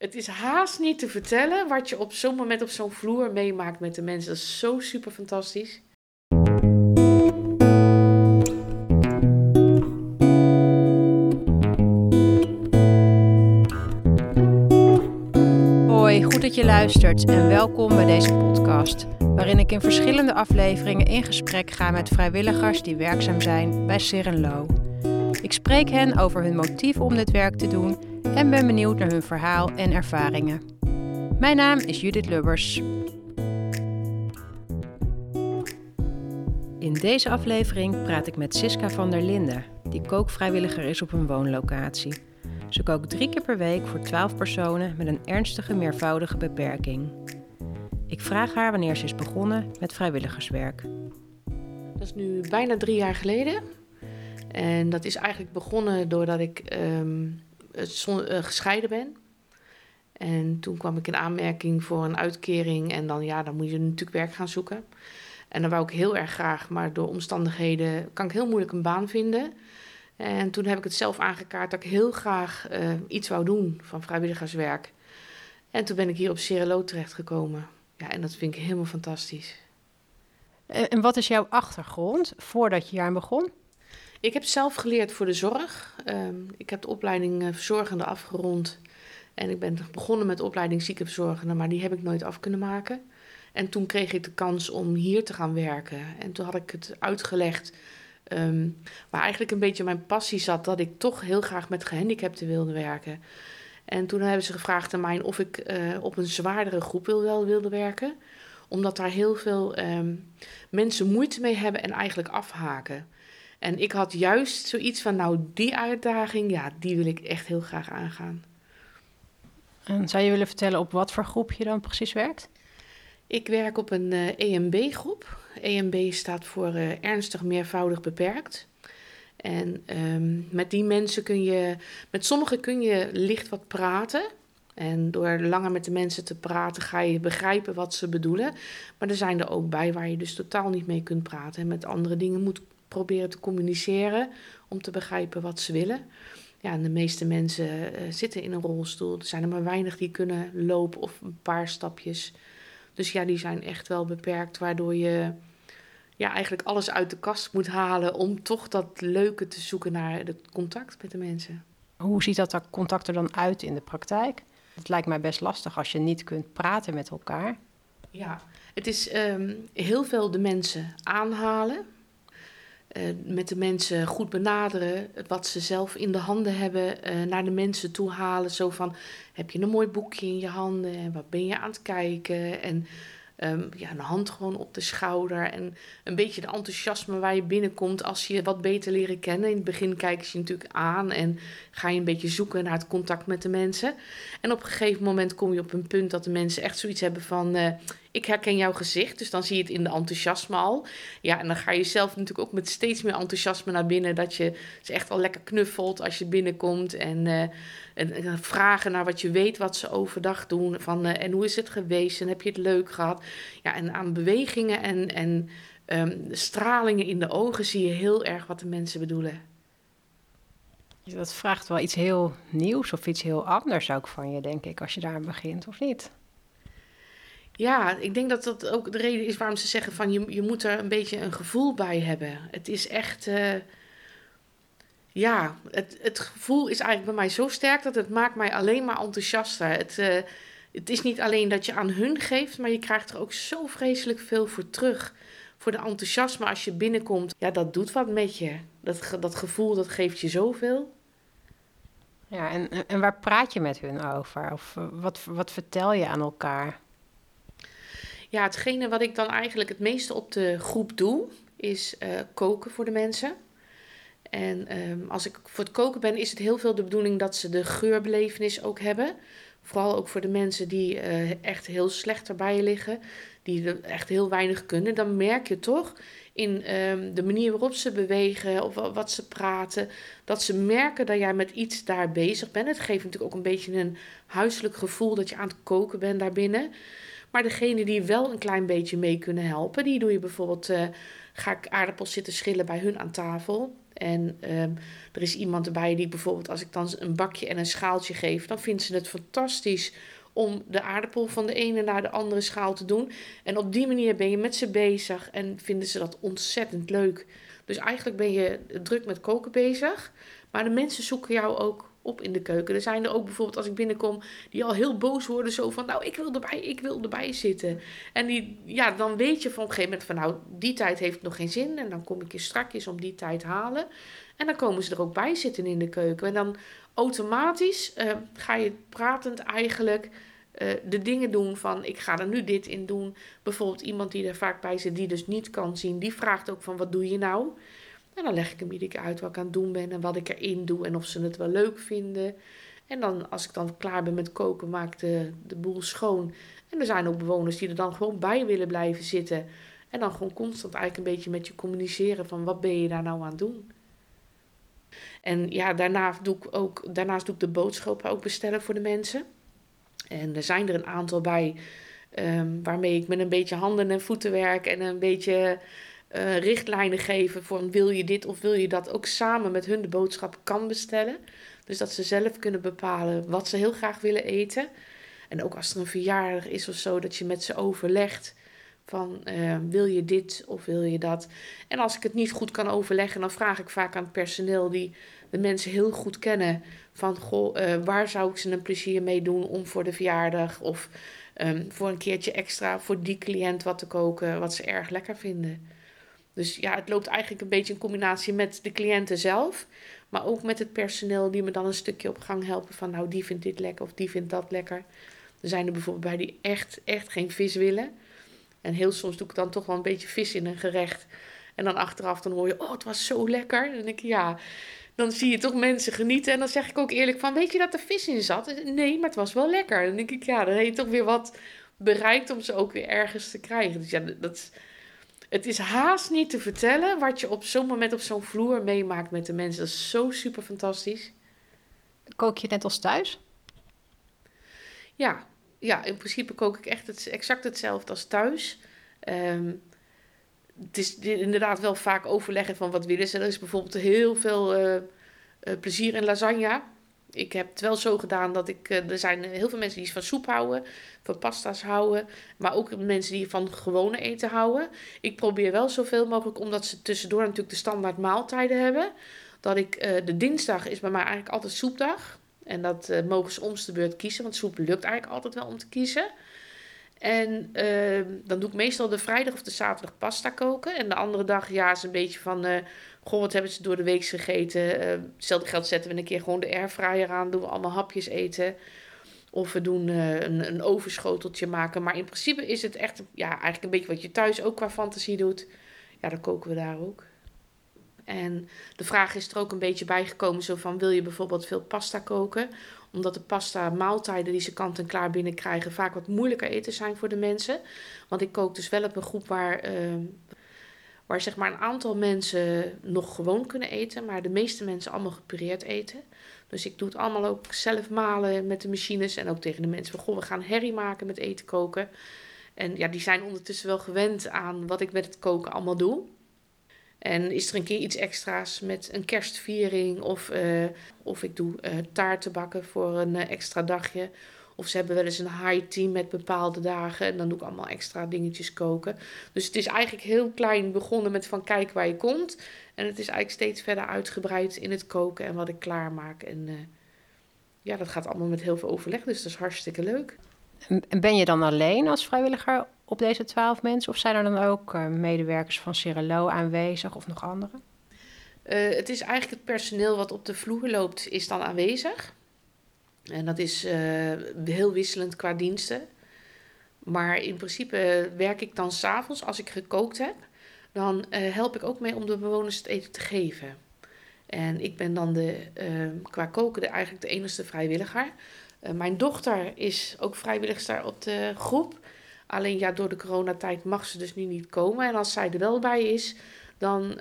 Het is haast niet te vertellen wat je op zo'n moment op zo'n vloer meemaakt met de mensen. Dat is zo super fantastisch. Hoi, goed dat je luistert en welkom bij deze podcast, waarin ik in verschillende afleveringen in gesprek ga met vrijwilligers die werkzaam zijn bij Sirenlo. Ik spreek hen over hun motief om dit werk te doen en ben benieuwd naar hun verhaal en ervaringen. Mijn naam is Judith Lubbers. In deze aflevering praat ik met Siska van der Linden, die kookvrijwilliger is op een woonlocatie. Ze kookt drie keer per week voor 12 personen met een ernstige meervoudige beperking. Ik vraag haar wanneer ze is begonnen met vrijwilligerswerk. Dat is nu bijna drie jaar geleden. En dat is eigenlijk begonnen doordat ik ehm, gescheiden ben. En toen kwam ik in aanmerking voor een uitkering. En dan, ja, dan moet je natuurlijk werk gaan zoeken. En dan wou ik heel erg graag, maar door omstandigheden kan ik heel moeilijk een baan vinden. En toen heb ik het zelf aangekaart dat ik heel graag uh, iets wou doen van vrijwilligerswerk. En toen ben ik hier op Cerelo terechtgekomen. Ja, en dat vind ik helemaal fantastisch. En wat is jouw achtergrond voordat je hier begon? Ik heb zelf geleerd voor de zorg. Ehm, ik heb de opleiding uh, verzorgende afgerond. En ik ben begonnen met de opleiding ziekenverzorgende, maar die heb ik nooit af kunnen maken. En toen kreeg ik de kans om hier te gaan werken. En toen had ik het uitgelegd um, waar eigenlijk een beetje mijn passie zat, dat ik toch heel graag met gehandicapten wilde werken. En toen hebben ze gevraagd aan mij of ik uh, op een zwaardere groep wil, wilde werken. Omdat daar heel veel um, mensen moeite mee hebben en eigenlijk afhaken. En ik had juist zoiets van, nou, die uitdaging, ja, die wil ik echt heel graag aangaan. En zou je willen vertellen op wat voor groep je dan precies werkt? Ik werk op een uh, eh, EMB-groep. EMB staat voor uh, ernstig meervoudig beperkt. En um, met die mensen kun je, met sommigen kun je licht wat praten. En door langer met de mensen te praten ga je begrijpen wat ze bedoelen. Maar er zijn er ook bij waar je dus totaal niet mee kunt praten. En met andere dingen moet proberen te communiceren om te begrijpen wat ze willen. Ja, en de meeste mensen uh, zitten in een rolstoel. Er zijn er maar weinig die kunnen lopen of een paar stapjes. Dus ja, die zijn echt wel beperkt, waardoor je ja, eigenlijk alles uit de kast moet halen om toch dat leuke te zoeken naar het contact met de mensen. Hoe ziet dat contact er dan uit in de praktijk? Het lijkt mij best lastig als je niet kunt praten met elkaar. Ja, het is um, heel veel de mensen aanhalen. Uh, met de mensen goed benaderen, wat ze zelf in de handen hebben, uh, naar de mensen toe halen. Zo van, heb je een mooi boekje in je handen en wat ben je aan het kijken? En um, ja, een hand gewoon op de schouder en een beetje de enthousiasme waar je binnenkomt als je wat beter leren kennen. In het begin kijken ze je natuurlijk aan en ga je een beetje zoeken naar het contact met de mensen. En op een gegeven moment kom je op een punt dat de mensen echt zoiets hebben van... Uh, ik herken jouw gezicht, dus dan zie je het in de enthousiasme al. Ja, en dan ga je zelf natuurlijk ook met steeds meer enthousiasme naar binnen. Dat je ze echt al lekker knuffelt als je binnenkomt. En, uh, en, en, vragen naar wat je weet wat ze overdag doen. Van, uh, en hoe is het geweest en heb je het leuk gehad? Ja, en aan bewegingen en, en um, stralingen in de ogen zie je heel erg wat de mensen bedoelen. Dat vraagt wel iets heel nieuws of iets heel anders ook van je, denk ik, als je daar begint, of niet? Ja, ik denk dat dat ook de reden is waarom ze zeggen van je, je moet er een beetje een gevoel bij hebben. Het is echt, uh, ja, het, het gevoel is eigenlijk bij mij zo sterk dat het maakt mij alleen maar enthousiaster. Het, uh, het is niet alleen dat je aan hun geeft, maar je krijgt er ook zo vreselijk veel voor terug. Voor de enthousiasme als je binnenkomt, ja, dat doet wat met je. Dat, dat gevoel, dat geeft je zoveel. Ja, en, en waar praat je met hun over? Of eh, wat, wat vertel je aan elkaar? Ja, hetgene wat ik dan eigenlijk het meeste op de groep doe, is uh, koken voor de mensen. En um, als ik voor het koken ben, is het heel veel de bedoeling dat ze de geurbelevenis ook hebben. Vooral ook voor de mensen die uh, echt heel slecht erbij liggen, die echt heel weinig kunnen. Dan merk je toch in um, de manier waarop ze bewegen of wat ze praten, dat ze merken dat jij met iets daar bezig bent. Het geeft natuurlijk ook een beetje een huiselijk gevoel dat je aan het koken bent daarbinnen. Maar degene die wel een klein beetje mee kunnen helpen, die doe je bijvoorbeeld, uh, ga ik aardappels zitten schillen bij hun aan tafel. En ehm, er is iemand erbij die bijvoorbeeld, als ik dan een bakje en een schaaltje geef, dan vindt ze het fantastisch om de aardappel van de ene naar de andere schaal te doen. En op die manier ben je met ze bezig en vinden ze dat ontzettend leuk. Dus eigenlijk ben je druk met koken bezig. Maar de mensen zoeken jou ook op in de keuken. Er zijn er ook bijvoorbeeld als ik binnenkom die al heel boos worden. Zo van, nou ik wil erbij, ik wil erbij zitten. En die, ja, dan weet je van op een gegeven moment van nou die tijd heeft nog geen zin. En dan kom ik je strakjes om die tijd halen. En dan komen ze er ook bij zitten in de keuken. En dan automatisch uh, ga je pratend eigenlijk uh, de dingen doen van ik ga er nu dit in doen. Bijvoorbeeld iemand die er vaak bij zit die dus niet kan zien. Die vraagt ook van wat doe je nou? En dan leg ik hem iedere keer uit wat ik aan het doen ben en wat ik erin doe en of ze het wel leuk vinden. En dan, als ik dan klaar ben met koken, maak de, de boel schoon. En er zijn ook bewoners die er dan gewoon bij willen blijven zitten. En dan gewoon constant eigenlijk een beetje met je communiceren van wat ben je daar nou aan het doen. En ja, daarna doe ik ook, daarnaast doe ik de boodschappen ook bestellen voor de mensen. En er zijn er een aantal bij um, waarmee ik met een beetje handen en voeten werk en een beetje uh, richtlijnen geven voor wil je dit of wil je dat ook samen met hun de boodschap kan bestellen. Dus dat ze zelf kunnen bepalen wat ze heel graag willen eten. En ook als er een verjaardag is of zo, dat je met ze overlegt van uh, wil je dit of wil je dat. En als ik het niet goed kan overleggen, dan vraag ik vaak aan het personeel die de mensen heel goed kennen van goh, uh, waar zou ik ze een plezier mee doen om voor de verjaardag of um, voor een keertje extra voor die cliënt wat te koken wat ze erg lekker vinden. Dus ja, het loopt eigenlijk een beetje in combinatie met de cliënten zelf. Maar ook met het personeel die me dan een stukje op gang helpen. Van nou, die vindt dit lekker of die vindt dat lekker. Er zijn er bijvoorbeeld bij die echt, echt geen vis willen. En heel soms doe ik dan toch wel een beetje vis in een gerecht. En dan achteraf dan hoor je, oh, het was zo lekker. En dan denk ik, ja, dan zie je toch mensen genieten. En dan zeg ik ook eerlijk van, weet je dat er vis in zat? Nee, maar het was wel lekker. Dan denk ik, ja, dan heb je toch weer wat bereikt om ze ook weer ergens te krijgen. Dus ja, dat het is haast niet te vertellen wat je op zo'n moment op zo'n vloer meemaakt met de mensen. Dat is zo super fantastisch. Kook je net als thuis? Ja, ja in principe kook ik echt het, exact hetzelfde als thuis. Um, het is inderdaad wel vaak overleggen van wat willen ze. Er is bijvoorbeeld heel veel uh, uh, plezier in lasagne. Ik heb het wel zo gedaan dat ik. Uh, er zijn heel veel mensen die van soep houden, van pasta's houden. Maar ook mensen die van gewone eten houden. Ik probeer wel zoveel mogelijk, omdat ze tussendoor natuurlijk de standaard maaltijden hebben. Dat ik. Uh, de dinsdag is bij mij eigenlijk altijd soepdag. En dat uh, mogen ze omste beurt kiezen, want soep lukt eigenlijk altijd wel om te kiezen. En uh, dan doe ik meestal de vrijdag of de zaterdag pasta koken. En de andere dag, ja, is een beetje van Goh, wat hebben ze door de week gegeten? Uh, hetzelfde geld zetten we een keer gewoon de airfryer aan. Doen we allemaal hapjes eten. Of we doen uh, een, een overschoteltje maken. Maar in principe is het echt ja, eigenlijk een beetje wat je thuis ook qua fantasie doet. Ja, dan koken we daar ook. En de vraag is er ook een beetje bijgekomen: zo van wil je bijvoorbeeld veel pasta koken? Omdat de pasta maaltijden die ze kant en klaar binnenkrijgen vaak wat moeilijker eten zijn voor de mensen. Want ik kook dus wel op een groep waar uh, waar zeg maar een aantal mensen nog gewoon kunnen eten, maar de meeste mensen allemaal gepureerd eten. Dus ik doe het allemaal ook zelf malen met de machines en ook tegen de mensen we gaan herrie maken met eten koken. En ja, die zijn ondertussen wel gewend aan wat ik met het koken allemaal doe. En is er een keer iets extra's met een kerstviering of, uh, of ik doe uh, taarten bakken voor een uh, extra dagje. Of ze hebben wel eens een high team met bepaalde dagen. En dan doe ik allemaal extra dingetjes koken. Dus het is eigenlijk heel klein begonnen met van kijk waar je komt. En het is eigenlijk steeds verder uitgebreid in het koken en wat ik klaarmaak. En ja, dat gaat allemaal met heel veel overleg. Dus dat is hartstikke leuk. En ben je dan alleen als vrijwilliger op deze twaalf mensen? Of zijn er dan ook uh, medewerkers van Cirelo aanwezig of nog anderen? Uh, het is eigenlijk het personeel wat op de vloer loopt, is dan aanwezig. En dat is uh, heel wisselend qua diensten. Maar in principe werk ik dan s'avonds als ik gekookt heb. Dan help ik ook mee om de bewoners het eten te geven. En ik ben dan de, uh, qua koken de, eigenlijk de enige vrijwilliger. mijn dochter is ook vrijwilligster op de groep. Alleen ja, door de coronatijd mag ze dus nu niet komen. En als zij er wel bij is, dan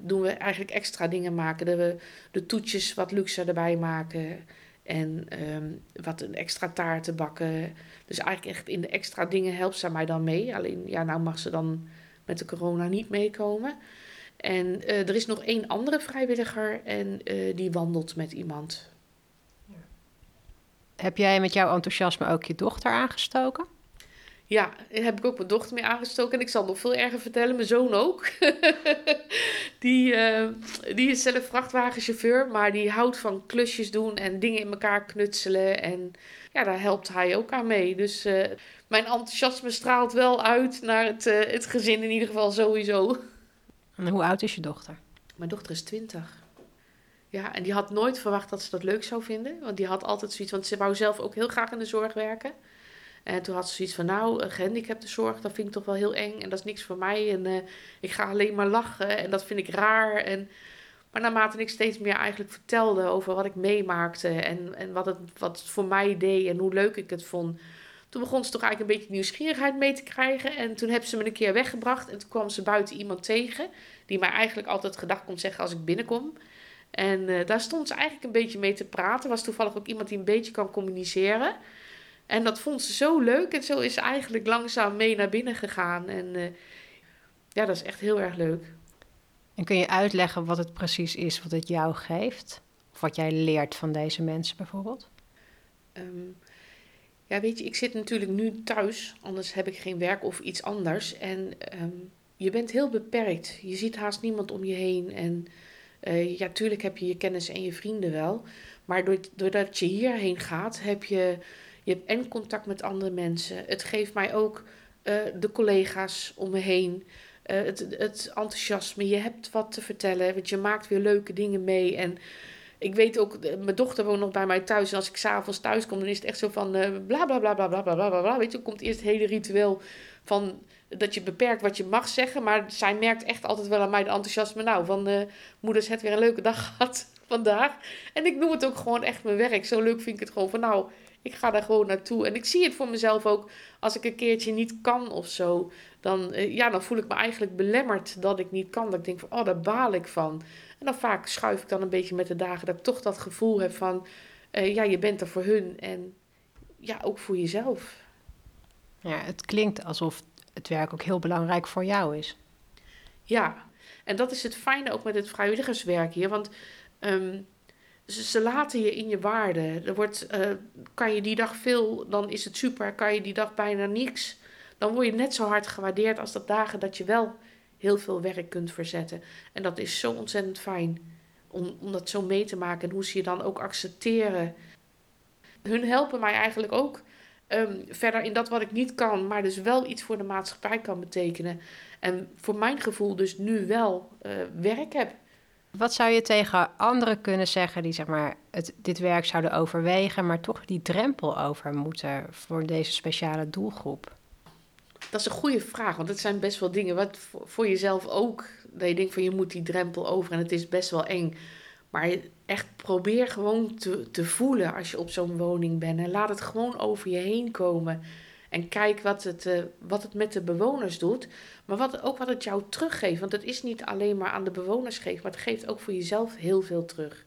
doen we eigenlijk extra dingen maken. Dat we de toetjes wat luxe erbij maken. En um, wat een extra taart bakken. Dus eigenlijk echt in de extra dingen helpt ze mij dan mee. Alleen ja, nou mag ze dan met de corona niet meekomen. En eh, er is nog één andere vrijwilliger en eh, die wandelt met iemand. Heb jij met jouw enthousiasme ook je dochter aangestoken? Ja, daar heb ik ook mijn dochter mee aangestoken. En ik zal nog veel erger vertellen, mijn zoon ook. die, uh, die is zelf vrachtwagenchauffeur, maar die houdt van klusjes doen en dingen in elkaar knutselen. En ja, daar helpt hij ook aan mee. Dus uh, mijn enthousiasme straalt wel uit naar het, uh, het gezin in ieder geval sowieso. En hoe oud is je dochter? Mijn dochter is 20. Ja, en die had nooit verwacht dat ze dat leuk zou vinden. Want die had altijd zoiets, want ze wou zelf ook heel graag in de zorg werken. En toen had ze zoiets van, nou, gehandicaptenzorg, dat vind ik toch wel heel eng. En dat is niks voor mij. En uh, ik ga alleen maar lachen. En dat vind ik raar. En, maar naarmate ik steeds meer eigenlijk vertelde over wat ik meemaakte. En, en wat, het, wat voor mij deed en hoe leuk ik het vond. Toen begon ze toch eigenlijk een beetje nieuwsgierigheid mee te krijgen. En toen heb ze me een keer weggebracht. En toen kwam ze buiten iemand tegen. Die mij eigenlijk altijd gedag kon zeggen als ik binnenkom. En uh, daar stond ze eigenlijk een beetje mee te praten. Was toevallig ook iemand die een beetje kan communiceren. En dat vond ze zo leuk. En zo is ze eigenlijk langzaam mee naar binnen gegaan. En uh, ja, dat is echt heel erg leuk. En kun je uitleggen wat het precies is wat het jou geeft? Of wat jij leert van deze mensen bijvoorbeeld? Um, ja, weet je, ik zit natuurlijk nu thuis. Anders heb ik geen werk of iets anders. En um, je bent heel beperkt. Je ziet haast niemand om je heen. En uh, ja, tuurlijk heb je je kennis en je vrienden wel. Maar doordat je hierheen gaat, heb je, je hebt en contact met andere mensen. Het geeft mij ook eh, de collega's om me heen. Eh, het, het enthousiasme. Je hebt wat te vertellen. Want je maakt weer leuke dingen mee. En ik weet ook, eh, mijn dochter woont nog bij mij thuis. En als ik s'avonds thuis kom, dan is het echt zo van uh, bla, bla bla bla bla bla bla. Weet je, dan komt eerst het hele ritueel van dat je beperkt wat je mag zeggen. Maar zij merkt echt altijd wel aan mij de enthousiasme. Nou, van uh, moeders, het weer een leuke dag gehad vandaag. En ik noem het ook gewoon echt mijn werk. Zo leuk vind ik het gewoon van nou ik ga daar gewoon naartoe. En ik zie het voor mezelf ook als ik een keertje niet kan of zo. Dan, uh, ja, dan voel ik me eigenlijk belemmerd dat ik niet kan. Dat ik denk van, oh, daar baal ik van. En dan vaak schuif ik dan een beetje met de dagen dat ik toch dat gevoel heb van, uh, ja, je bent er voor hun en ja, ook voor jezelf. Ja, het klinkt alsof het werk ook heel belangrijk voor jou is. Ja, en dat is het fijne ook met het vrijwilligerswerk hier, want um, ze, ze, laten je in je waarde. Er wordt, uh, kan je die dag veel, dan is het super. Kan je die dag bijna niks, dan word je net zo hard gewaardeerd als dat dagen dat je wel heel veel werk kunt verzetten. En dat is zo ontzettend fijn om, om dat zo mee te maken en hoe ze je dan ook accepteren. Hun helpen mij eigenlijk ook um, verder in dat wat ik niet kan, maar dus wel iets voor de maatschappij kan betekenen. En voor mijn gevoel dus nu wel uh, werk heb. Wat zou je tegen anderen kunnen zeggen die zeg maar, het, dit werk zouden overwegen, maar toch die drempel over moeten voor deze speciale doelgroep? Dat is een goede vraag, want het zijn best wel dingen wat voor jezelf ook. Dat je denkt van je moet die drempel over en het is best wel eng. Maar echt probeer gewoon te, te voelen als je op zo'n woning bent. En laat het gewoon over je heen komen. En kijk wat het, uh, wat het met de bewoners doet. Maar wat, ook wat het jou teruggeeft. Want het is niet alleen maar aan de bewoners geeft. Maar het geeft ook voor jezelf heel veel terug.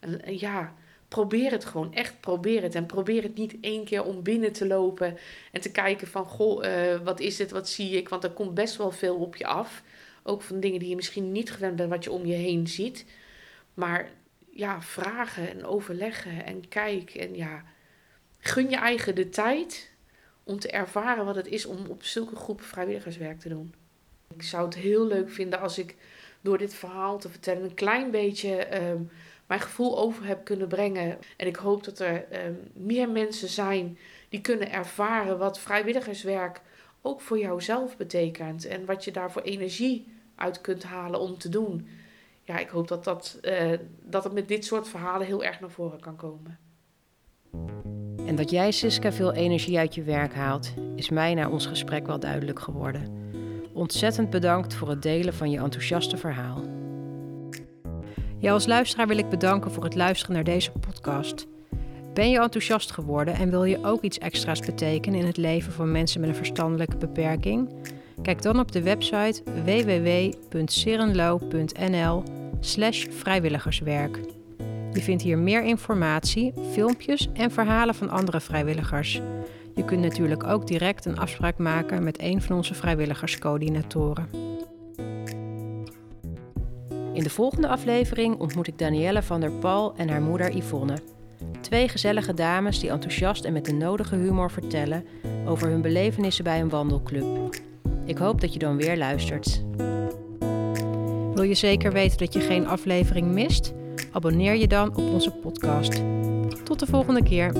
En, ja, probeer het gewoon. Echt probeer het. En probeer het niet één keer om binnen te lopen. En te kijken van, goh, uh, wat is dit? Wat zie ik? Want er komt best wel veel op je af. Ook van dingen die je misschien niet gewend bent. Wat je om je heen ziet. Maar ja, vragen en overleggen en kijk. En ja, gun je eigen de tijd om te ervaren wat het is om op zulke groepen vrijwilligerswerk te doen. Ik zou het heel leuk vinden als ik door dit verhaal te vertellen een klein beetje um, mijn gevoel over heb kunnen brengen. En ik hoop dat er um, meer mensen zijn die kunnen ervaren wat vrijwilligerswerk ook voor jouzelf betekent. En wat je daar voor energie uit kunt halen om te doen ja, ik hoop dat, dat, uh, dat het met dit soort verhalen heel erg naar voren kan komen. En dat jij, Siska, veel energie uit je werk haalt, is mij na ons gesprek wel duidelijk geworden. Ontzettend bedankt voor het delen van je enthousiaste verhaal. Jou als luisteraar wil ik bedanken voor het luisteren naar deze podcast. Ben je enthousiast geworden en wil je ook iets extra's betekenen in het leven van mensen met een verstandelijke beperking? Kijk dan op de website www.serenlo.nl slash vrijwilligerswerk. Je vindt hier meer informatie, filmpjes en verhalen van andere vrijwilligers. Je kunt natuurlijk ook direct een afspraak maken met een van onze vrijwilligerscoördinatoren. In de volgende aflevering ontmoet ik Danielle van der Pal en haar moeder Yvonne. Twee gezellige dames die enthousiast en met de nodige humor vertellen over hun belevenissen bij een wandelclub. Ik hoop dat je dan weer luistert. Wil je zeker weten dat je geen aflevering mist? Abonneer je dan op onze podcast. Tot de volgende keer.